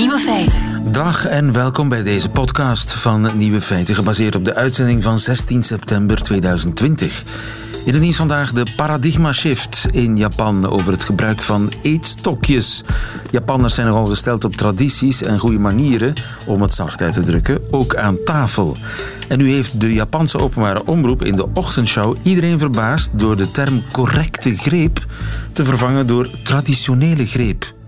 Nieuwe feiten. Dag en welkom bij deze podcast van Nieuwe Feiten, gebaseerd op de uitzending van 16 september 2020. In het nieuws vandaag de paradigma shift in Japan over het gebruik van eetstokjes. Japanners zijn nogal gesteld op tradities en goede manieren, om het zacht uit te drukken, ook aan tafel. En nu heeft de Japanse openbare omroep in de ochtendshow iedereen verbaasd door de term correcte greep te vervangen door traditionele greep.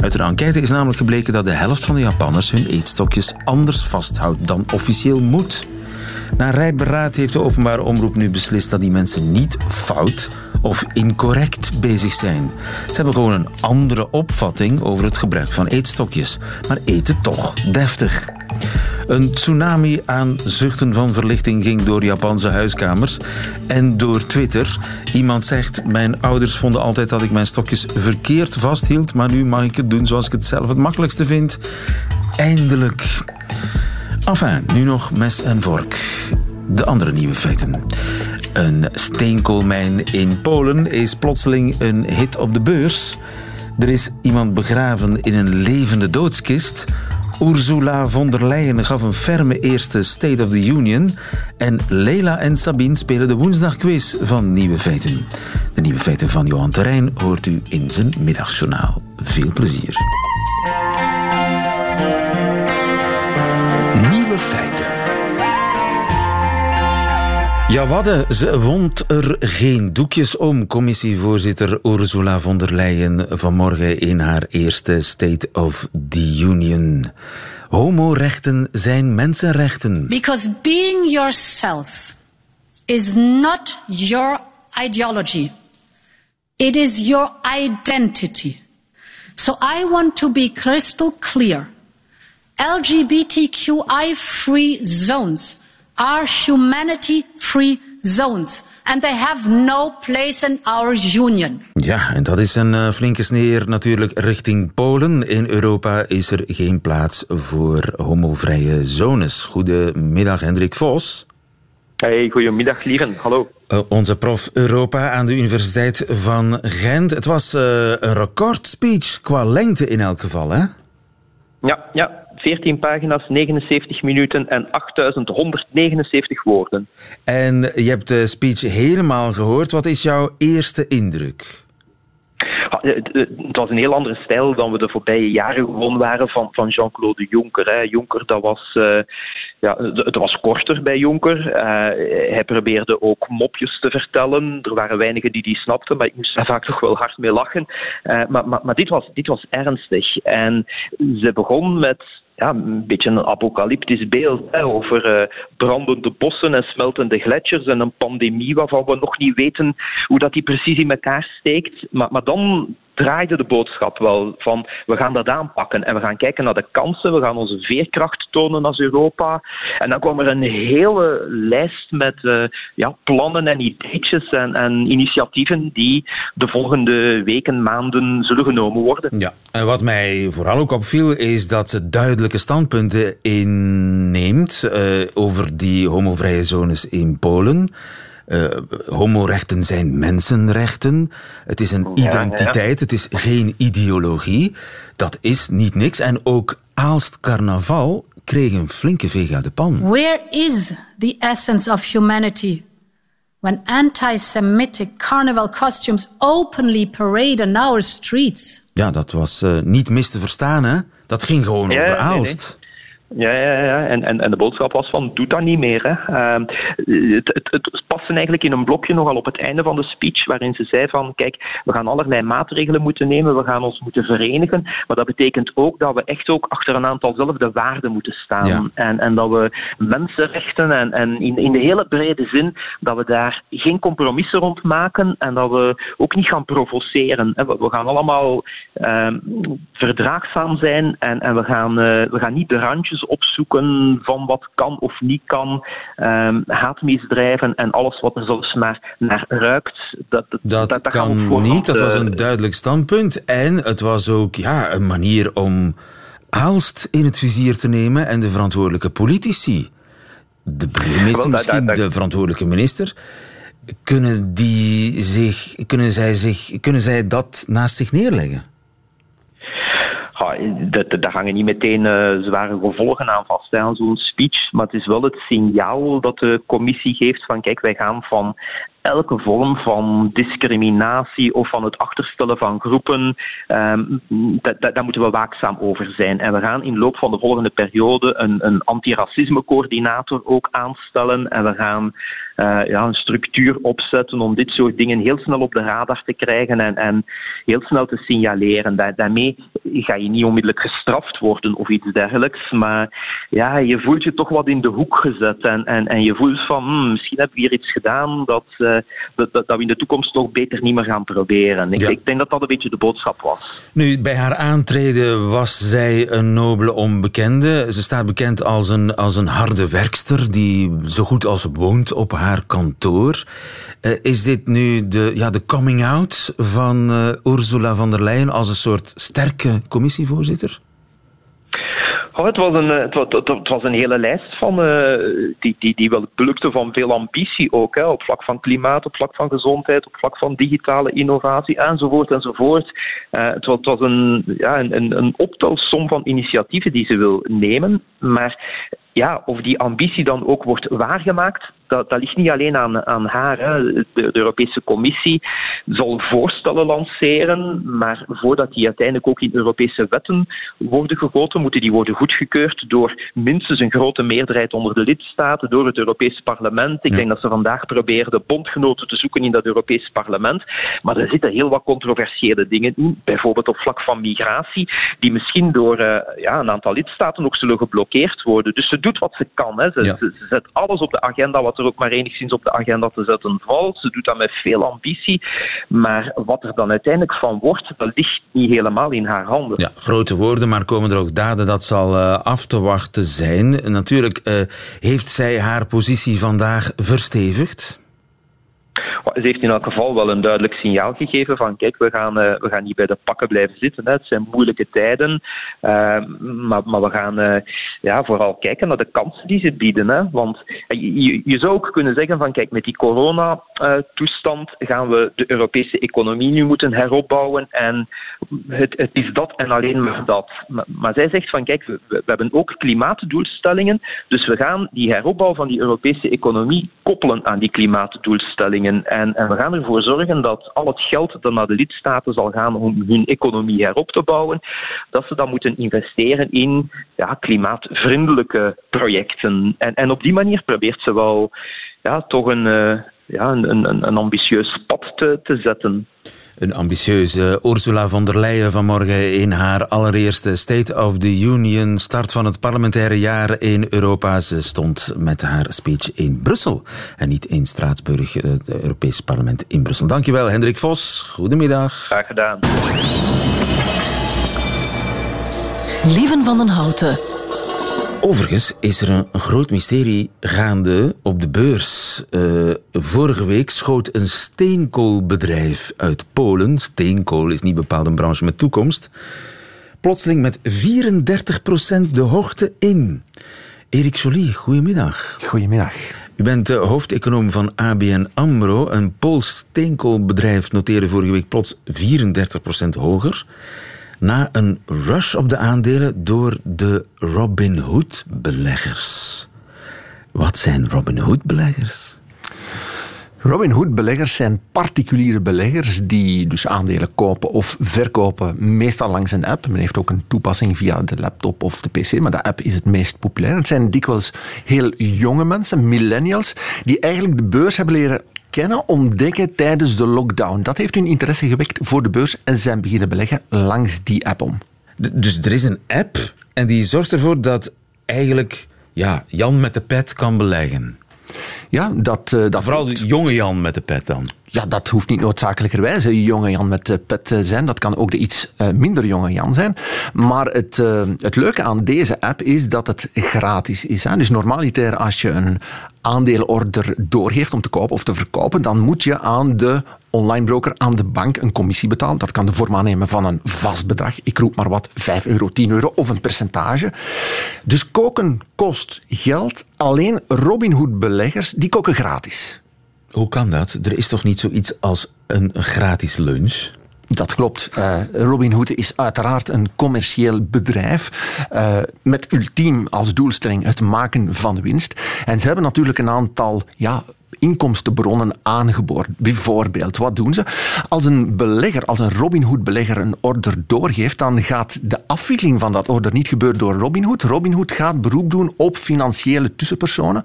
Uit een enquête is namelijk gebleken dat de helft van de Japanners hun eetstokjes anders vasthoudt dan officieel moet. Na rijberaad heeft de openbare omroep nu beslist dat die mensen niet fout of incorrect bezig zijn. Ze hebben gewoon een andere opvatting over het gebruik van eetstokjes, maar eten toch deftig. Een tsunami aan zuchten van verlichting ging door Japanse huiskamers en door Twitter. Iemand zegt: Mijn ouders vonden altijd dat ik mijn stokjes verkeerd vasthield, maar nu mag ik het doen zoals ik het zelf het makkelijkste vind. Eindelijk. Enfin, nu nog mes en vork. De andere nieuwe feiten. Een steenkoolmijn in Polen is plotseling een hit op de beurs. Er is iemand begraven in een levende doodskist. Ursula von der Leyen gaf een ferme eerste State of the Union. En Leila en Sabine spelen de woensdagquiz van Nieuwe Feiten. De Nieuwe Feiten van Johan Terrein hoort u in zijn middagjournaal. Veel plezier. Feiten. Ja, wadden, ze wond er geen doekjes om. Commissievoorzitter Ursula von der Leyen vanmorgen in haar eerste State of the Union. Homorechten zijn mensenrechten. Because being yourself is not your ideology. It is your identity. So I want to be crystal clear. LGBTQI free zones are humanity free zones. And they have no place in our union. Ja, en dat is een uh, flinke sneer natuurlijk richting Polen. In Europa is er geen plaats voor homovrije zones. Goedemiddag, Hendrik Vos. Hey, goedemiddag, Lieren. Hallo. Uh, onze prof Europa aan de Universiteit van Gent. Het was uh, een recordspeech qua lengte in elk geval, hè? Ja, ja, 14 pagina's, 79 minuten en 8179 woorden. En je hebt de speech helemaal gehoord. Wat is jouw eerste indruk? Het was een heel andere stijl dan we de voorbije jaren gewoon waren van, van Jean-Claude Juncker. Hè. Juncker, dat was, uh, ja, het was korter bij Juncker. Uh, hij probeerde ook mopjes te vertellen. Er waren weinigen die die snapten, maar ik moest daar vaak toch wel hard mee lachen. Uh, maar maar, maar dit, was, dit was ernstig. En ze begon met ja, een beetje een apocalyptisch beeld over uh, brandende bossen en smeltende gletsjers en een pandemie waarvan we nog niet weten hoe dat die precies in elkaar steekt. Maar, maar dan draaide de boodschap wel van we gaan dat aanpakken en we gaan kijken naar de kansen, we gaan onze veerkracht tonen als Europa. En dan kwam er een hele lijst met uh, ja, plannen en ideetjes en, en initiatieven die de volgende weken, maanden zullen genomen worden. Ja, en wat mij vooral ook opviel is dat ze duidelijke standpunten inneemt uh, over die homovrije zones in Polen. Uh, homorechten zijn mensenrechten. Het is een identiteit, het is geen ideologie. Dat is niet niks. En ook Aalst Carnaval kreeg een flinke veeg uit de pan. Where is the essence of humanity? When anti-Semitic carnival costumes openly parade on our streets. Ja, dat was uh, niet mis te verstaan, hè? Dat ging gewoon ja, over Aalst. Nee, nee. Ja, ja, ja. En, en, en de boodschap was van, doe dat niet meer. Hè. Uh, het, het, het paste eigenlijk in een blokje nogal op het einde van de speech, waarin ze zei van, kijk, we gaan allerlei maatregelen moeten nemen, we gaan ons moeten verenigen, maar dat betekent ook dat we echt ook achter een aantal zelfde waarden moeten staan. Ja. En, en dat we mensenrechten en, en in, in de hele brede zin, dat we daar geen compromissen rond maken en dat we ook niet gaan provoceren. We, we gaan allemaal uh, verdraagzaam zijn en, en we, gaan, uh, we gaan niet de randjes opzoeken van wat kan of niet kan, um, haatmisdrijven en alles wat er zelfs maar naar ruikt. Dat, dat, dat, dat, dat kan niet, dat was een duidelijk standpunt. En het was ook ja, een manier om Aalst in het vizier te nemen en de verantwoordelijke politici. De burgemeester, misschien de verantwoordelijke minister. Kunnen, die zich, kunnen, zij zich, kunnen zij dat naast zich neerleggen? Daar hangen niet meteen uh, zware gevolgen aan vast, aan zo'n speech. Maar het is wel het signaal dat de commissie geeft van kijk, wij gaan van elke vorm van discriminatie of van het achterstellen van groepen, um, daar moeten we waakzaam over zijn. En we gaan in loop van de volgende periode een, een antiracismecoördinator ook aanstellen. En we gaan uh, ja, een structuur opzetten om dit soort dingen heel snel op de radar te krijgen en, en heel snel te signaleren. daarmee ga je niet onmiddellijk gestraft worden of iets dergelijks, maar ja, je voelt je toch wat in de hoek gezet en, en, en je voelt van hmm, misschien heb ik hier iets gedaan dat, uh, dat, dat, we in de toekomst toch beter niet meer gaan proberen. Ik, ik denk dat dat een beetje de boodschap was. Nu, bij haar aantreden was zij een nobele onbekende. Ze staat bekend als een, als een harde werkster die zo goed als woont op haar kantoor. Uh, is dit nu de, ja, de coming out van uh, Ursula von der Leyen als een soort sterke commissievoorzitter? Oh, het, was een, het, was, het, was een hele lijst van, die, die, die wel plukte van veel ambitie ook. Hè, op vlak van klimaat, op vlak van gezondheid, op vlak van digitale innovatie enzovoort enzovoort. Het, was, het een, ja, een, een optelsom van initiatieven die ze wil nemen. Maar ja, of die ambitie dan ook wordt waargemaakt, dat, dat ligt niet alleen aan, aan haar. Hè. De, de, Europese Commissie zal voorstellen lanceren, maar voordat die uiteindelijk ook in Europese wetten worden gegoten, moeten die worden goedgekeurd door minstens een grote meerderheid onder de lidstaten, door het Europese parlement. Ik denk dat ze vandaag proberen de bondgenoten te zoeken in dat Europese parlement. Maar er zitten heel wat controversiële dingen in, bijvoorbeeld op vlak van migratie, die misschien door uh, ja, een aantal lidstaten ook zullen geblokkeerd worden. Dus ze doet wat ze kan. Hè. Ze, ze, ze, zet alles op de agenda wat er ook maar enigszins op de agenda te zetten valt. Ze doet dat met veel ambitie. Maar wat er dan uiteindelijk van wordt, dat ligt niet helemaal in haar handen. Ja, grote woorden, maar komen er ook daden? Dat zal uh, af te wachten zijn. Natuurlijk uh, heeft zij haar positie vandaag verstevigd. Ze heeft in elk geval wel een duidelijk signaal gegeven van kijk, we gaan, uh, we gaan niet bij de pakken blijven zitten. Het zijn moeilijke tijden, uh, maar, maar we gaan uh, ja, vooral kijken naar de kansen die ze bieden. Hè. Want je, je zou ook kunnen zeggen van kijk, met die corona-toestand gaan we de Europese economie nu moeten heropbouwen en het, het is dat en alleen maar dat. Maar, maar zij zegt van kijk, we, we hebben ook klimaatdoelstellingen, dus we gaan die heropbouw van die Europese economie koppelen aan die klimaatdoelstellingen. En, en, we gaan ervoor zorgen dat al het geld dat naar de lidstaten zal gaan om hun economie herop te bouwen, dat ze dan moeten investeren in ja, klimaatvriendelijke projecten. En, en op die manier probeert ze wel ja, toch een, uh, ja, een, een, een ambitieus pad te, te zetten. Een ambitieuze Ursula von der Leyen vanmorgen in haar allereerste State of the Union, start van het parlementaire jaar in Europa. Ze stond met haar speech in Brussel en niet in Straatsburg, het Europees Parlement in Brussel. Dankjewel, Hendrik Vos. Goedemiddag. Graag gedaan. Lieven van den Houten. Overigens is er een groot mysterie gaande op de beurs. Uh, vorige week schoot een steenkoolbedrijf uit Polen. Steenkool is niet bepaald een branche met toekomst. Plotseling met 34% de hoogte in. Erik Jolie, goedemiddag. Goedemiddag. U bent de hoofdeconoom van ABN AMRO. Een Pools steenkoolbedrijf noteerde vorige week plots 34% hoger na een rush op de aandelen door de Robin Hood-beleggers. Wat zijn Robin Hood-beleggers? Robin Hood beleggers zijn particuliere beleggers die dus aandelen kopen of verkopen, meestal langs een app. Men heeft ook een toepassing via de laptop of de pc, maar de app is het meest populair. Het zijn dikwijls heel jonge mensen, millennials, die eigenlijk de beurs hebben leren kennen, ontdekken tijdens de lockdown. Dat heeft hun interesse gewekt voor de beurs en zijn beginnen beleggen langs die app om. Dus er is een app en die zorgt ervoor dat eigenlijk ja, Jan met de pet kan beleggen. Ja, dat, uh, dat Vooral de jonge Jan met de pet dan. Ja, dat hoeft niet noodzakelijkerwijs een jonge Jan met de pet zijn. Dat kan ook de iets uh, minder jonge Jan zijn. Maar het, het leuke aan deze app is dat het gratis is. Dus normaliter als je een aandeelorder doorgeeft om te kopen of te verkopen, dan moet je aan de online broker, aan de bank, een commissie betalen. Dat kan de vorm aannemen van een vast bedrag. Ik roep maar wat, 5 euro, 10 euro of een percentage. Dus koken kost geld. Alleen Robinhood-beleggers, die koken gratis. Hoe kan dat? Er is toch niet zoiets als een gratis lunch? Dat klopt. Uh, Robinhood is uiteraard een commercieel bedrijf uh, met ultiem als doelstelling het maken van winst. En ze hebben natuurlijk een aantal ja, inkomstenbronnen aangeboord. Bijvoorbeeld, wat doen ze? Als een belegger, als een Robinhood-belegger een order doorgeeft, dan gaat de afwikkeling van dat order niet gebeuren door Robinhood. Robinhood gaat beroep doen op financiële tussenpersonen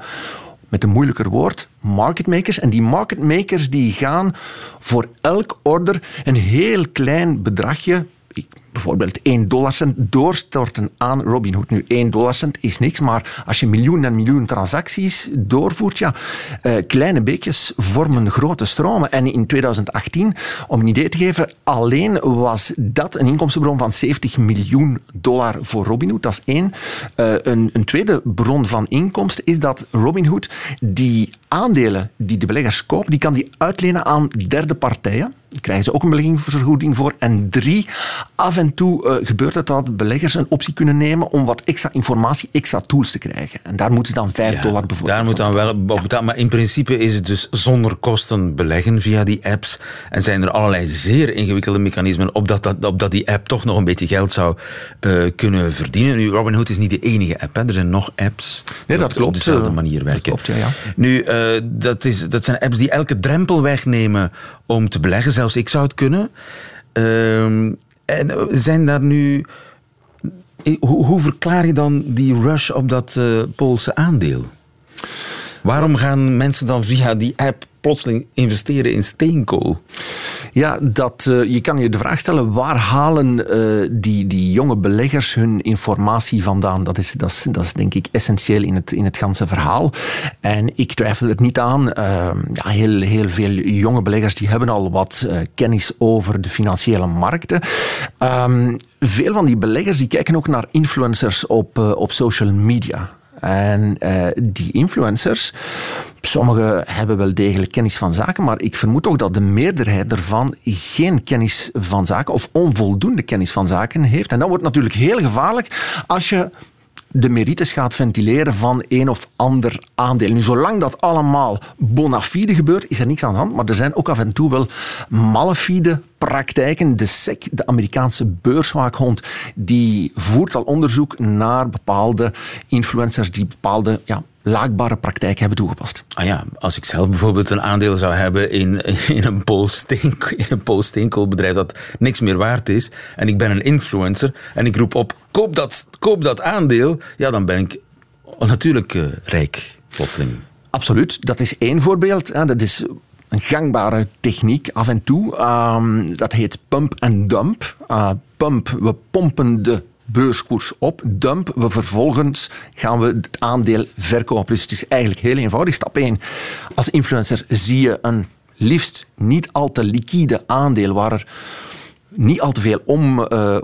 met een moeilijker woord, marketmakers. En die marketmakers die gaan voor elk order een heel klein bedragje, bijvoorbeeld 1 dollarcent doorstorten aan Robinhood. Nu, 1 dollarcent is niks, maar als je miljoenen en miljoenen transacties doorvoert, ja, uh, kleine beekjes vormen grote stromen. En in 2018, om een idee te geven, alleen was dat een inkomstenbron van 70 miljoen dollar voor Robinhood. Dat is één. Uh, een, een tweede bron van inkomsten is dat Robinhood die aandelen die de beleggers kopen, die kan die uitlenen aan derde partijen krijgen ze ook een beleggingsvergoeding voor. En drie, af en toe uh, gebeurt het dat beleggers een optie kunnen nemen om wat extra informatie, extra tools te krijgen. En daar moeten ze dan 5 dollar bijvoorbeeld Daar moet dan wel op betalen. Maar in principe is het dus zonder kosten beleggen via die apps. En zijn er allerlei zeer ingewikkelde mechanismen op dat, dat, op dat die app toch nog een beetje geld zou uh, kunnen verdienen. Nu, Robinhood is niet de enige app. Hè. Er zijn nog apps nee, dat klopt. op dezelfde manier werken. Dat klopt, ja, ja. Nu, uh, dat, is, dat zijn apps die elke drempel wegnemen om te beleggen. Zelfs ik zou het kunnen. Uh, en zijn daar nu. Hoe, verklaar je dan die rush op dat uh, Poolse aandeel? Waarom gaan mensen dan via die app plotseling investeren in steenkool? Ja, dat, uh, je kan je de vraag stellen, waar halen uh, die, die jonge beleggers hun informatie vandaan? Dat is, dat is, dat is denk ik essentieel in het, in het ganse verhaal. En ik twijfel er niet aan. Uh, ja, heel, heel veel jonge beleggers die hebben al wat kennis over de financiële markten. Um, veel van die beleggers die kijken ook naar influencers op, op social media. En uh, die influencers, sommigen hebben wel degelijk kennis van zaken, maar ik vermoed ook dat de meerderheid ervan geen kennis van zaken of onvoldoende kennis van zaken heeft. En dat wordt natuurlijk heel gevaarlijk als je de merites gaat ventileren van een of ander aandeel. Nu, zolang dat allemaal bona fide gebeurt, is er niks aan de hand. Maar er zijn ook af en toe wel malafide praktijken. De SEC, de Amerikaanse beurswaakhond, die voert al onderzoek naar bepaalde influencers die bepaalde ja, laakbare praktijk hebben toegepast. Ah ja, als ik zelf bijvoorbeeld een aandeel zou hebben in, in een Pools steenkoolbedrijf dat niks meer waard is en ik ben een influencer en ik roep op koop dat, koop dat aandeel, ja dan ben ik natuurlijk uh, rijk plotseling. Absoluut, dat is één voorbeeld. Dat is een gangbare techniek af en toe. Um, dat heet pump and dump. Uh, pump, we pompen de beurskoers op, dump. We vervolgens gaan we het aandeel verkopen. Dus het is eigenlijk heel eenvoudig. Stap 1. Als influencer zie je een liefst niet al te liquide aandeel waar er niet al te veel om uh,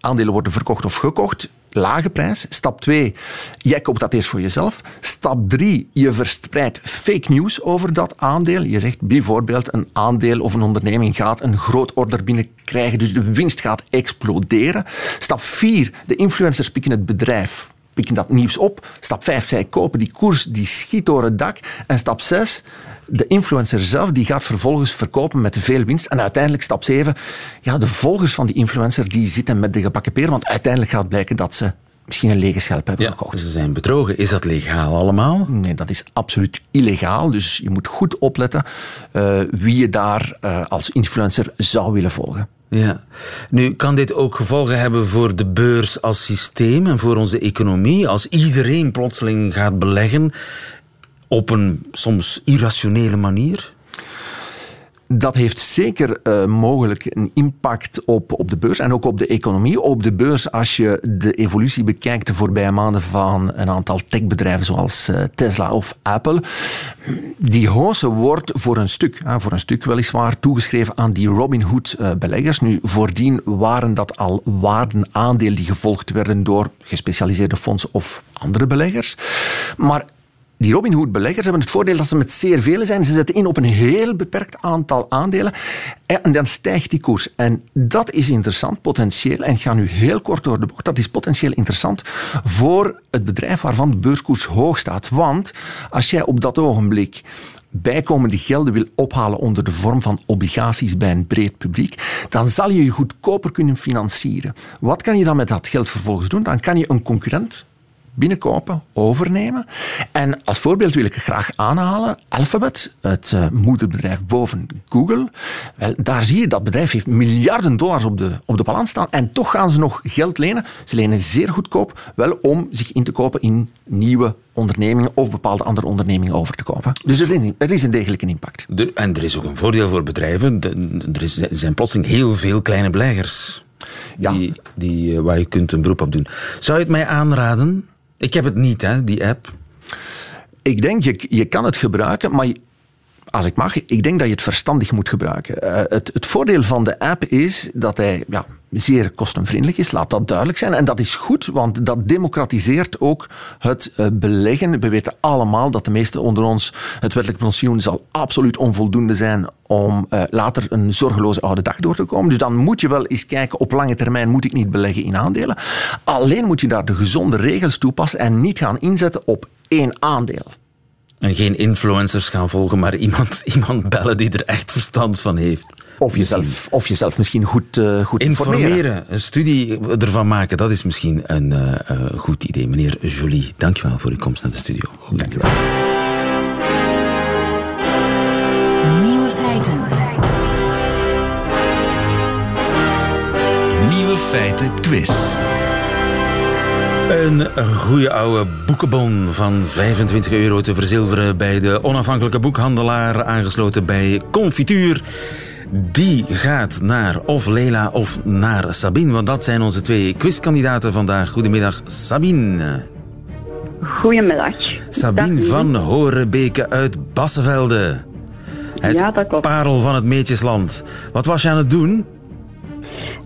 aandelen worden verkocht of gekocht lage prijs. Stap 2, jij koopt dat eerst voor jezelf. Stap 3, je verspreidt fake news over dat aandeel. Je zegt bijvoorbeeld een aandeel of een onderneming gaat een groot order binnenkrijgen, dus de winst gaat exploderen. Stap 4, de influencers pikken het bedrijf pikken dat nieuws op. Stap 5, zij kopen die koers, die schiet door het dak. En stap 6, de influencer zelf die gaat vervolgens verkopen met veel winst. En uiteindelijk stap 7, ja, de volgers van die influencer die zitten met de gebakken peer, want uiteindelijk gaat blijken dat ze misschien een lege schelp hebben ja, gekocht. Ze zijn bedrogen. Is dat legaal allemaal? Nee, dat is absoluut illegaal. Dus je moet goed opletten uh, wie je daar uh, als influencer zou willen volgen. Ja. Nu, kan dit ook gevolgen hebben voor de beurs als systeem en voor onze economie? Als iedereen plotseling gaat beleggen op een soms irrationele manier? Dat heeft zeker uh, mogelijk een impact op, op de beurs en ook op de economie. Op de beurs, als je de evolutie bekijkt de voorbije maanden van een aantal techbedrijven zoals uh, Tesla of Apple, die hoze wordt voor een stuk, uh, voor een stuk weliswaar, toegeschreven aan die Robinhood-beleggers. Nu, voordien waren dat al waardenaandelen die gevolgd werden door gespecialiseerde fondsen of andere beleggers. Maar die Robinhood-beleggers hebben het voordeel dat ze met zeer vele zijn. Ze zetten in op een heel beperkt aantal aandelen en dan stijgt die koers. En dat is interessant, potentieel, en ik ga nu heel kort door de bocht, dat is potentieel interessant voor het bedrijf waarvan de beurskoers hoog staat. Want als jij op dat ogenblik bijkomende gelden wil ophalen onder de vorm van obligaties bij een breed publiek, dan zal je je goedkoper kunnen financieren. Wat kan je dan met dat geld vervolgens doen? Dan kan je een concurrent binnenkopen, overnemen. En als voorbeeld wil ik graag aanhalen Alphabet, het uh, moederbedrijf boven Google. Wel, daar zie je dat bedrijf heeft miljarden dollars op de, op de balans staan en toch gaan ze nog geld lenen. Ze lenen zeer goedkoop, wel om zich in te kopen in nieuwe ondernemingen of bepaalde andere ondernemingen over te kopen. Dus er is, er is een degelijke impact. en er is ook een voordeel voor bedrijven. Er, is, zijn plotseling heel veel kleine beleggers ja. die, die, eh, waar je kunt een beroep op doen. Zou je het mij aanraden? Ik heb het niet, hè, die app. Ik denk, je, je kan het gebruiken, maar als ik mag, ik denk dat je het verstandig moet gebruiken. Uh, het, het, voordeel van de app is dat hij ja, zeer kostenvriendelijk is, laat dat duidelijk zijn. En dat is goed, want dat democratiseert ook het uh, beleggen. We weten allemaal dat de meesten onder ons het wettelijk pensioen zal absoluut onvoldoende zijn om uh, later een zorgeloze oude dag door te komen. Dus dan moet je wel eens kijken, op lange termijn moet ik niet beleggen in aandelen. Alleen moet je daar de gezonde regels toepassen en niet gaan inzetten op één aandeel. En geen influencers gaan volgen, maar iemand, iemand bellen die er echt verstand van heeft. Of jezelf, of jezelf misschien goed, uh, goed informeren. informeren. Een studie ervan maken, dat is misschien een uh, goed idee. Meneer Jolie, dankjewel voor uw komst naar de studio. Goed. Dankjewel. Nieuwe feiten. Nieuwe feiten quiz. Een goede oude boekenbon van 25 euro te verzilveren bij de onafhankelijke boekhandelaar, aangesloten bij Confituur. Die gaat naar of Leila of naar Sabine, want dat zijn onze twee quizkandidaten vandaag. Goedemiddag, Sabine. Goedemiddag. Sabine van Horebeke uit Bassevelde. Het ja, dat klopt. parel van het Meetjesland. Wat was je aan het doen?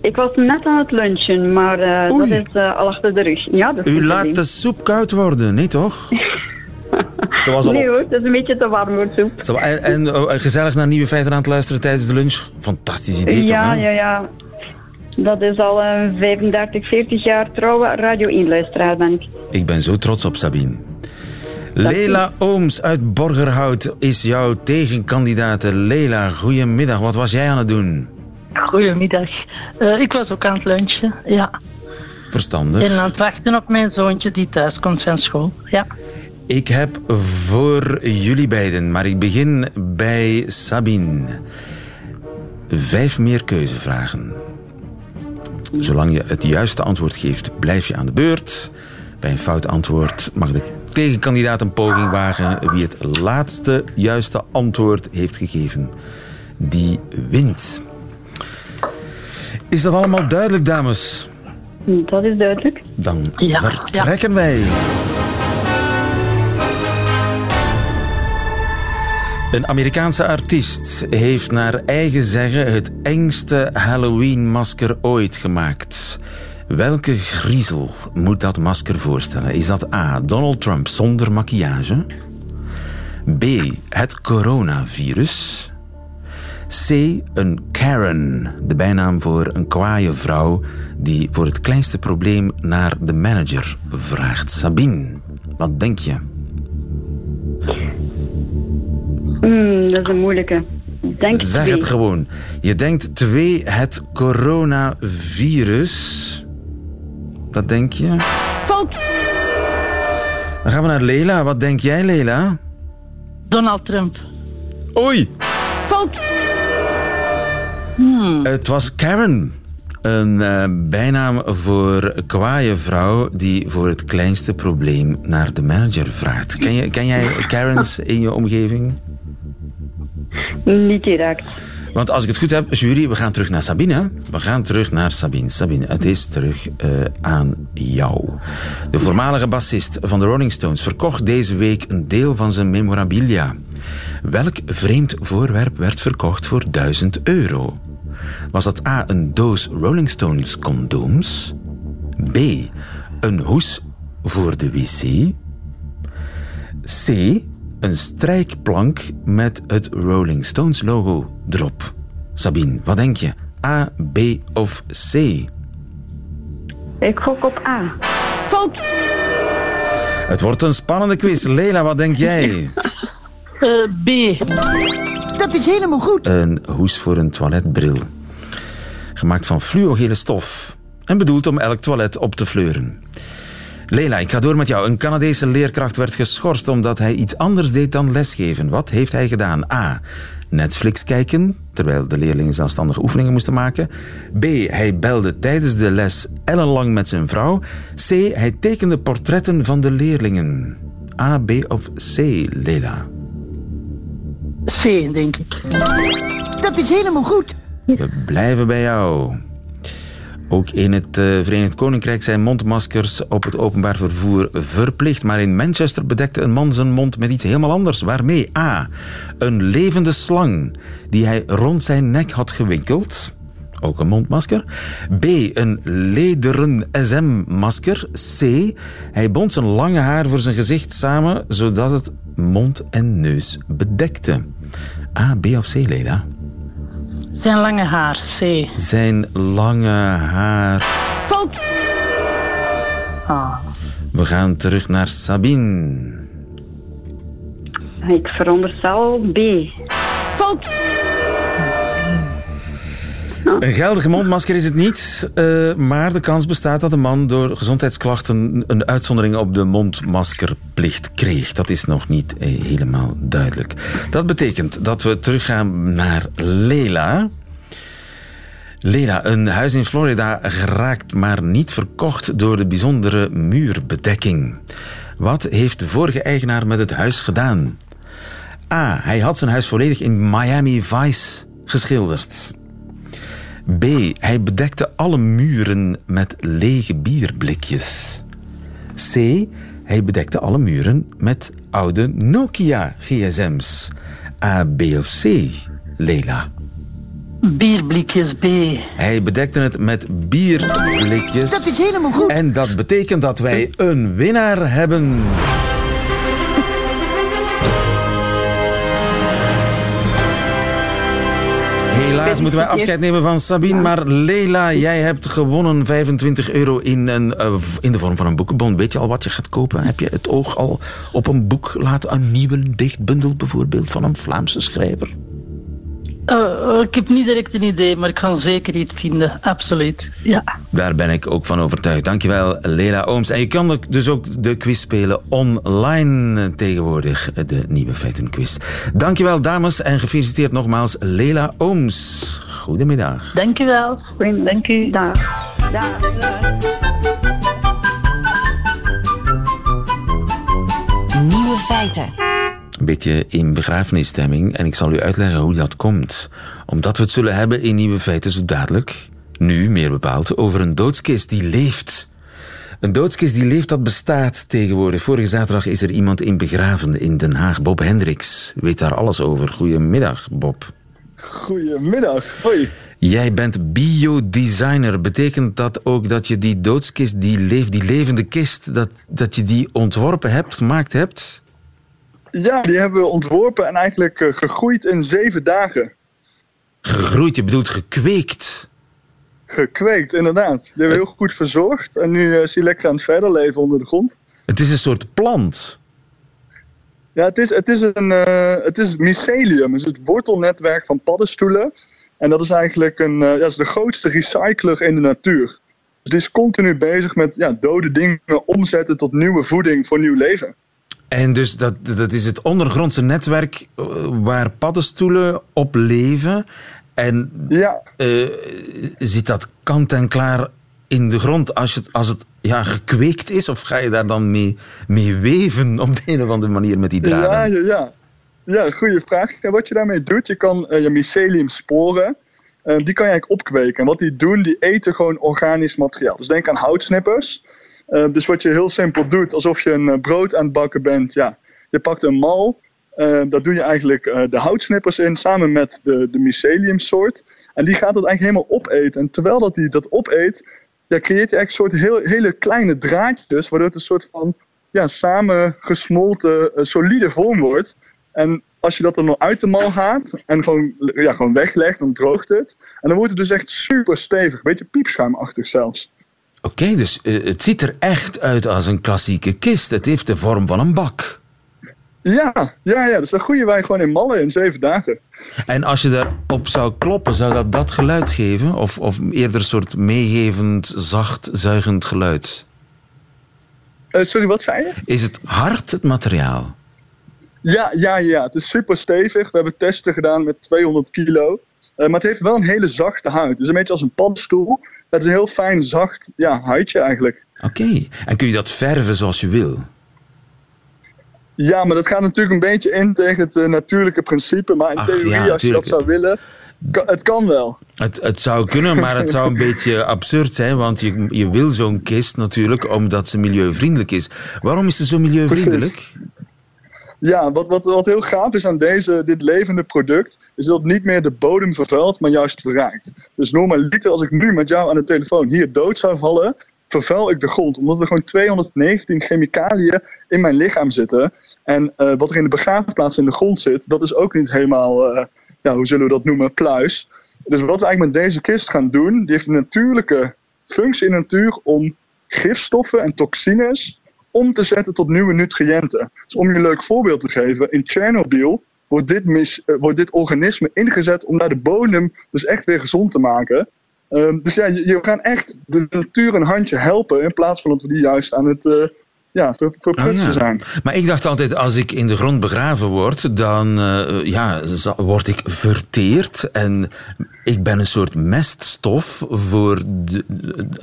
Ik was net aan het lunchen, maar uh, dat is uh, al achter de rug. Ja, dat U laat de soep koud worden, nee toch? Zoals nee hoor, het is een beetje te warm voor soep. Zo, en, en uh, gezellig naar nieuwe feiten aan het luisteren tijdens de lunch? Fantastisch idee ja, toch? Ja, ja, ja. Dat is al een 35, 40 jaar trouwe radio-inluisteraar ben ik. Ik ben zo trots op Sabine. Lela Ooms uit Borgerhout is jouw tegenkandidaat. Lela, goedemiddag. Wat was jij aan het doen? Goedemiddag. Uh, ik was ook aan het lunchen, ja. Verstandig. En aan het wachten op mijn zoontje die thuis komt van school, ja. Ik heb voor jullie beiden, maar ik begin bij Sabine. Vijf meer keuzevragen. Zolang je het juiste antwoord geeft, blijf je aan de beurt. Bij een fout antwoord mag de tegenkandidaat een poging wagen. Wie het laatste juiste antwoord heeft gegeven, die wint. Is dat allemaal duidelijk, dames? Dat is duidelijk. Dan vertrekken wij. Een Amerikaanse artiest heeft naar eigen zeggen het engste Halloween-masker ooit gemaakt. Welke griezel moet dat masker voorstellen? Is dat A. Donald Trump zonder maquillage? B. Het coronavirus? C. Een Karen, de bijnaam voor een kwaaie vrouw die voor het kleinste probleem naar de manager vraagt. Sabine, wat denk je? Mm, dat is een moeilijke. Denk zeg twee. het gewoon. Je denkt twee, het coronavirus. Dat denk je? Fout! Dan gaan we naar Lela. Wat denk jij, Lela? Donald Trump. Oei! Fout! Hmm. Het was Karen. Een uh, bijnaam voor een kwaaie vrouw die voor het kleinste probleem naar de manager vraagt. Ken, je, ken jij Karens in je omgeving? Niet direct. Want als ik het goed heb, jury, we gaan terug naar Sabine. We gaan terug naar Sabine. Sabine, het is terug uh, aan jou. De voormalige bassist van de Rolling Stones verkocht deze week een deel van zijn memorabilia. Welk vreemd voorwerp werd verkocht voor 1000 euro? Was dat A. een doos Rolling Stones condooms? B. een hoes voor de wc? C. een strijkplank met het Rolling Stones logo erop? Sabine, wat denk je? A, B of C? Ik gok op A. Fout! Het wordt een spannende quiz. Lela, wat denk jij? Eh, B. Dat is helemaal goed. Een hoes voor een toiletbril. Gemaakt van fluogele stof. En bedoeld om elk toilet op te fleuren. Leila, ik ga door met jou. Een Canadese leerkracht werd geschorst omdat hij iets anders deed dan lesgeven. Wat heeft hij gedaan? A. Netflix kijken, terwijl de leerlingen zelfstandige oefeningen moesten maken. B. Hij belde tijdens de les ellenlang met zijn vrouw. C. Hij tekende portretten van de leerlingen. A, B of C, Leila? C, denk ik. Dat is helemaal goed. We blijven bij jou. Ook in het uh, Verenigd Koninkrijk zijn mondmaskers op het openbaar vervoer verplicht. Maar in Manchester bedekte een man zijn mond met iets helemaal anders. Waarmee? A. Een levende slang die hij rond zijn nek had gewinkeld. Ook een mondmasker. B. Een lederen SM-masker. C. Hij bond zijn lange haar voor zijn gezicht samen, zodat het mond en neus bedekte. A, B of C, Leda? Zijn lange haar, C. Zijn lange haar. Fout! Ah. We gaan terug naar Sabine. Ik veronderstel B. Fout! Een geldige mondmasker is het niet, uh, maar de kans bestaat dat de man door gezondheidsklachten een uitzondering op de mondmaskerplicht kreeg. Dat is nog niet uh, helemaal duidelijk. Dat betekent dat we teruggaan naar Lela. Lela, een huis in Florida geraakt maar niet verkocht door de bijzondere muurbedekking. Wat heeft de vorige eigenaar met het huis gedaan? A. Hij had zijn huis volledig in Miami Vice geschilderd. B. Hij bedekte alle muren met lege bierblikjes. C. Hij bedekte alle muren met oude Nokia GSM's. A, B of C, Leila? Bierblikjes B. Hij bedekte het met bierblikjes. Dat is helemaal goed. En dat betekent dat wij een winnaar hebben. Helaas moeten wij afscheid nemen van Sabine. Maar Leila, jij hebt gewonnen 25 euro in, een, uh, in de vorm van een boekenbon. Weet je al wat je gaat kopen? Heb je het oog al op een boek laten? Een nieuwe dichtbundel bijvoorbeeld van een Vlaamse schrijver? Uh, ik heb niet direct een idee, maar ik kan zeker iets vinden. Absoluut. Ja. Daar ben ik ook van overtuigd. Dankjewel, Lela Ooms. En je kan dus ook de quiz spelen online tegenwoordig, de nieuwe feitenquiz. Dankjewel, dames, en gefeliciteerd nogmaals, Lela Ooms. Goedemiddag. Dankjewel. Dank u. Dag. Dag. Nieuwe feiten. Een beetje in begrafenisstemming en ik zal u uitleggen hoe dat komt. Omdat we het zullen hebben in Nieuwe Feiten zo dadelijk, nu meer bepaald, over een doodskist die leeft. Een doodskist die leeft, dat bestaat tegenwoordig. Vorige zaterdag is er iemand in begraven in Den Haag. Bob Hendricks weet daar alles over. Goedemiddag, Bob. Goedemiddag, hoi. Jij bent biodesigner. Betekent dat ook dat je die doodskist, die leeft, die levende kist, dat, dat je die ontworpen hebt, gemaakt hebt? Ja, die hebben we ontworpen en eigenlijk uh, gegroeid in zeven dagen. Gegroeid, je bedoelt gekweekt? Gekweekt, inderdaad. Die hebben we heel goed verzorgd en nu uh, is hij lekker aan het verder leven onder de grond. Het is een soort plant. Ja, het is, het is, een, uh, het is mycelium, het is het wortelnetwerk van paddenstoelen. En dat is eigenlijk een, dat is de grootste recycler in de natuur. Dus die is continu bezig met ja, dode dingen omzetten tot nieuwe voeding voor nieuw leven. En dus dat, dat is het ondergrondse netwerk waar paddenstoelen op leven. En ja. uh, zit dat kant en klaar in de grond als het, als het ja, gekweekt is? Of ga je daar dan mee, mee weven op de een of andere manier met die draden? Ja, ja, ja. ja goede vraag. En wat je daarmee doet, je kan uh, je mycelium sporen. Uh, die kan je eigenlijk opkweken. En wat die doen, die eten gewoon organisch materiaal. Dus denk aan houtsnippers. Uh, dus wat je heel simpel doet, alsof je een uh, brood aan het bakken bent. Ja, je pakt een mal, uh, daar doe je eigenlijk de houtsnippers in samen met de, de myceliumsoort. En die gaat dat eigenlijk helemaal opeten. En terwijl dat die dat opeet, ja, creëert hij eigenlijk een soort heel, hele kleine draadjes, waardoor het een soort van ja, samengesmolten, solide vorm wordt. En als je dat dan uit de mal haalt en gewoon, ja, gewoon weglegt, dan droogt het. En dan wordt het dus echt super stevig, een beetje piepschuimachtig zelfs. Oké, okay, dus uh, het ziet er echt uit als een klassieke kist. Het heeft de vorm van een bak. Ja, ja, ja. Dus dan groeien wij gewoon in mallen in zeven dagen. En als je daarop zou kloppen, zou dat dat geluid geven? Of, of eerder een soort meegevend, zacht, zuigend geluid? Uh, sorry, wat zei je? Is het hard, het materiaal? Ja, ja, ja. Het is super stevig. We hebben testen gedaan met 200 kilo. Uh, maar het heeft wel een hele zachte huid. Het is een beetje als een paddenstoel. Het is een heel fijn, zacht ja, huidje eigenlijk. Oké. En kun je dat verven zoals je wil? Ja, maar dat gaat natuurlijk een beetje in tegen het uh, natuurlijke principe. Maar in Ach, theorie, ja, als je dat zou willen, kan, het kan wel. Het, het zou kunnen, maar het zou een beetje absurd zijn. Want je, je wil zo'n kist natuurlijk omdat ze milieuvriendelijk is. Waarom is ze zo milieuvriendelijk? Precies. Ja, wat, wat, wat heel gaaf is aan deze, dit levende product, is dat het niet meer de bodem vervuilt, maar juist verrijkt. Dus normaliter, als ik nu met jou aan de telefoon hier dood zou vallen, vervuil ik de grond. Omdat er gewoon 219 chemicaliën in mijn lichaam zitten. En uh, wat er in de begraafplaats in de grond zit, dat is ook niet helemaal, uh, ja, hoe zullen we dat noemen, pluis. Dus wat we eigenlijk met deze kist gaan doen, die heeft een natuurlijke functie in de natuur om gifstoffen en toxines om te zetten tot nieuwe nutriënten. Dus om je een leuk voorbeeld te geven, in Chernobyl wordt dit, mis, uh, wordt dit organisme ingezet om daar de bodem dus echt weer gezond te maken. Um, dus ja, je, je gaan echt de natuur een handje helpen in plaats van dat we die juist aan het uh, ja, ver, verprutsen Oh, ja. zijn. Maar ik dacht altijd, als ik in de grond begraven word, dan uh, ja, word ik verteerd. En ik ben een soort meststof voor de,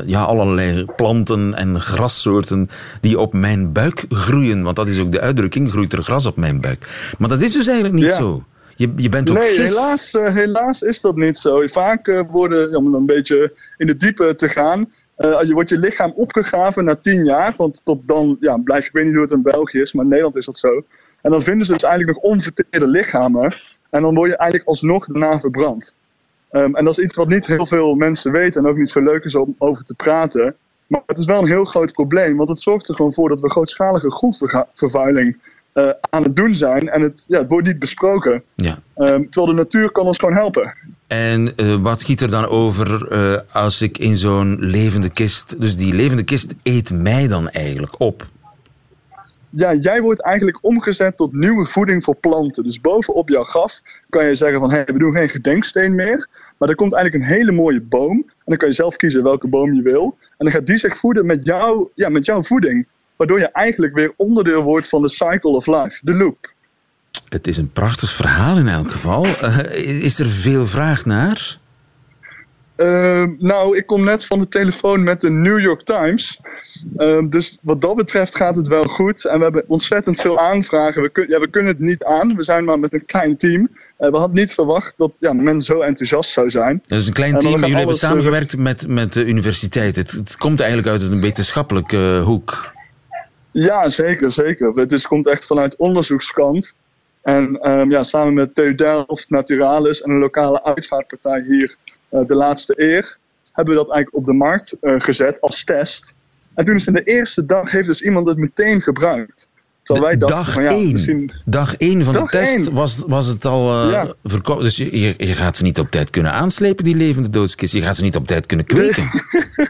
ja, allerlei planten en grassoorten die op mijn buik groeien. Want dat is ook de uitdrukking, groeit er gras op mijn buik. Maar dat is dus eigenlijk niet Ja. zo. Je, je bent ook Nee, gif. helaas, uh, helaas is dat niet zo. Vaak uh, worden, om een beetje in de diepe te gaan, uh, je wordt je lichaam opgegraven na tien jaar. Want tot dan ja, blijf je, ik weet niet hoe het in België is, maar in Nederland is dat zo. En dan vinden ze dus eigenlijk nog onverteerde lichamen. En dan word je eigenlijk alsnog daarna verbrand. Um, en dat is iets wat niet heel veel mensen weten en ook niet zo leuk is om over te praten. Maar het is wel een heel groot probleem, want het zorgt er gewoon voor dat we grootschalige grondvervuiling uh, aan het doen zijn. En het, ja, het wordt niet besproken. Ja. Um, terwijl de natuur kan ons gewoon helpen. En uh, wat schiet er dan over uh, als ik in zo'n levende kist... Dus die levende kist eet mij dan eigenlijk op? Ja, jij wordt eigenlijk omgezet tot nieuwe voeding voor planten. Dus bovenop jouw graf kan je zeggen van... Hey, we doen geen gedenksteen meer. Maar er komt eigenlijk een hele mooie boom. En dan kan je zelf kiezen welke boom je wil. En dan gaat die zich voeden met, jou, ja, met jouw voeding. Waardoor je eigenlijk weer onderdeel wordt van de cycle of life, de loop. Het is een prachtig verhaal in elk geval. Uh, is er veel vraag naar? Uh, nou, ik kom net van de telefoon met de New York Times. Uh, dus wat dat betreft gaat het wel goed. En we hebben ontzettend veel aanvragen. We, kun, ja, we kunnen het niet aan. We zijn maar met een klein team. Uh, we hadden niet verwacht dat ja, men zo enthousiast zou zijn. Dat is een klein team. Jullie hebben samengewerkt met, met de universiteit. Het, het komt eigenlijk uit een wetenschappelijke hoek. Ja, zeker, zeker. Het is, komt echt vanuit onderzoekskant. En um, ja, samen met TU Delft, Naturalis en een lokale uitvaartpartij hier, uh, de laatste eer, hebben we dat eigenlijk op de markt uh, gezet als test. En toen is in de eerste dag heeft dus iemand het meteen gebruikt. Terwijl wij dachten, dag van, ja, één. Misschien... Dag één van dag de test was, was het al uh, ja. verkocht. Dus je, je, je, gaat ze niet op tijd kunnen aanslepen, die levende doodskist. Je gaat ze niet op tijd kunnen kweken. Nee.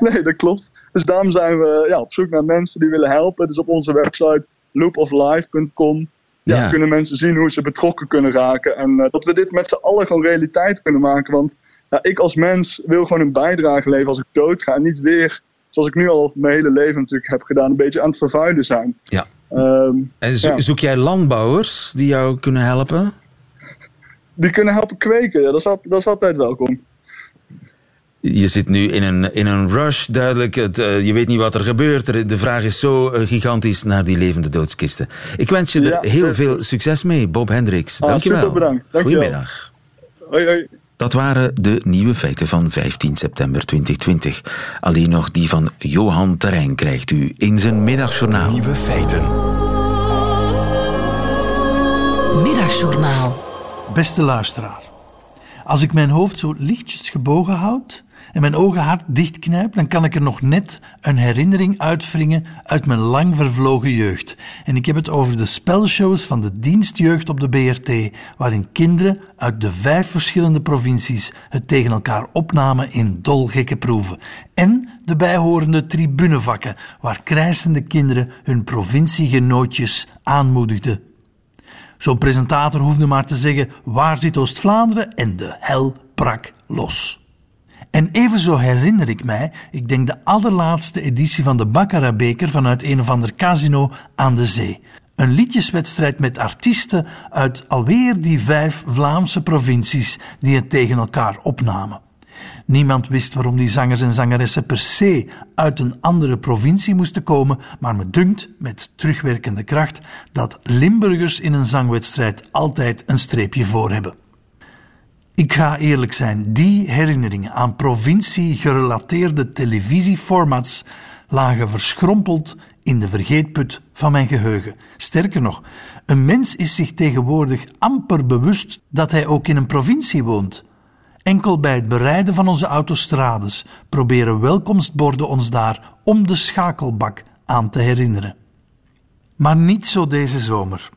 nee, dat klopt. Dus daarom zijn we ja, op zoek naar mensen die willen helpen. Dus op onze website loopoflife.com ja, ja. kunnen mensen zien hoe ze betrokken kunnen raken. En uh, dat we dit met z'n allen gewoon realiteit kunnen maken. Want ja, ik als mens wil gewoon een bijdrage leveren als ik doodga. En niet weer, zoals ik nu al mijn hele leven natuurlijk heb gedaan, een beetje aan het vervuilen zijn. Ja. Um, en zo ja. zoek jij landbouwers die jou kunnen helpen? Die kunnen helpen kweken, ja, dat, is, dat is altijd welkom. Je zit nu in een, in een rush, duidelijk. Het, uh, je weet niet wat er gebeurt. De vraag is zo uh, gigantisch naar die levende doodskisten. Ik wens je er heel zeker. veel succes mee, Bob Hendricks. Ah, Dank je wel. Super bedankt. Dank Goedemiddag. Hoi, hoi. Dat waren de nieuwe feiten van 15 september 2020. Alleen nog die van Johan Terrein krijgt u in zijn middagjournaal. Nieuwe feiten. Middagjournaal. Beste luisteraar. Als ik mijn hoofd zo lichtjes gebogen houd en mijn ogen hard dichtknijp, dan kan ik er nog net een herinnering uitwringen uit mijn lang vervlogen jeugd. En ik heb het over de spelshows van de dienstjeugd op de BRT, waarin kinderen uit de vijf verschillende provincies het tegen elkaar opnamen in dolgekke proeven. En de bijhorende tribunevakken, waar krijsende kinderen hun provinciegenootjes aanmoedigden Zo'n presentator hoefde maar te zeggen: waar zit Oost-Vlaanderen? En de hel brak los. En evenzo herinner ik mij, ik denk de allerlaatste editie van de Baccarat-beker vanuit een of ander casino aan de zee. Een liedjeswedstrijd met artiesten uit alweer die vijf Vlaamse provincies die het tegen elkaar opnamen. Niemand wist waarom die zangers en zangeressen per se uit een andere provincie moesten komen, maar me dunkt, met terugwerkende kracht, dat Limburgers in een zangwedstrijd altijd een streepje voor hebben. Ik ga eerlijk zijn, die herinneringen aan provincie-gerelateerde televisieformats lagen verschrompeld in de vergeetput van mijn geheugen. Sterker nog, een mens is zich tegenwoordig amper bewust dat hij ook in een provincie woont. Enkel bij het bereiden van onze autostrades proberen welkomstborden ons daar om de schakelbak aan te herinneren. Maar niet zo deze zomer.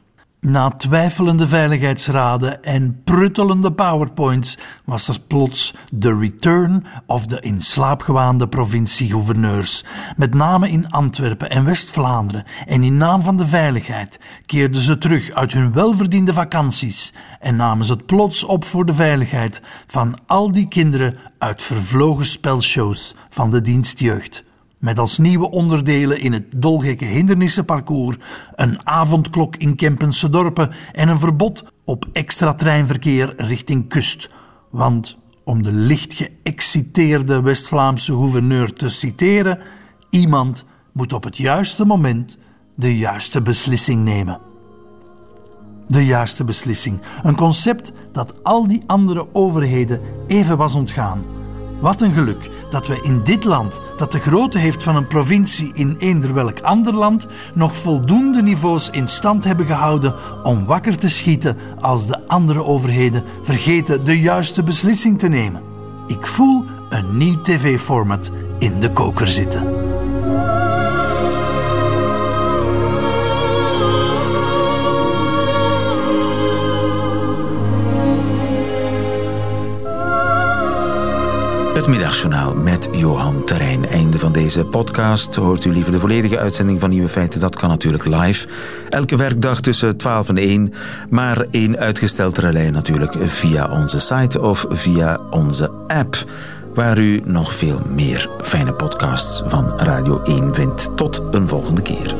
Na twijfelende veiligheidsraden en pruttelende powerpoints was er plots de return of de in slaap gewaande provinciegouverneurs. Met name in Antwerpen en West-Vlaanderen en in naam van de veiligheid keerden ze terug uit hun welverdiende vakanties en namen ze het plots op voor de veiligheid van al die kinderen uit vervlogen spelshows van de dienstjeugd met als nieuwe onderdelen in het dolgekke hindernissenparcours een avondklok in Kempense dorpen en een verbod op extra treinverkeer richting kust. Want, om de licht geëxciteerde West-Vlaamse gouverneur te citeren, iemand moet op het juiste moment de juiste beslissing nemen. De juiste beslissing, een concept dat al die andere overheden even was ontgaan wat een geluk dat we in dit land, dat de grootte heeft van een provincie in eender welk ander land, nog voldoende niveaus in stand hebben gehouden om wakker te schieten als de andere overheden vergeten de juiste beslissing te nemen. Ik voel een nieuw tv-format in de koker zitten. Het middagjournaal met Johan Terrein. Einde van deze podcast. Hoort u liever de volledige uitzending van Nieuwe Feiten? Dat kan natuurlijk live. Elke werkdag tussen 12 en 1. Maar één uitgesteld relais natuurlijk via onze site of via onze app. Waar u nog veel meer fijne podcasts van Radio 1 vindt. Tot een volgende keer.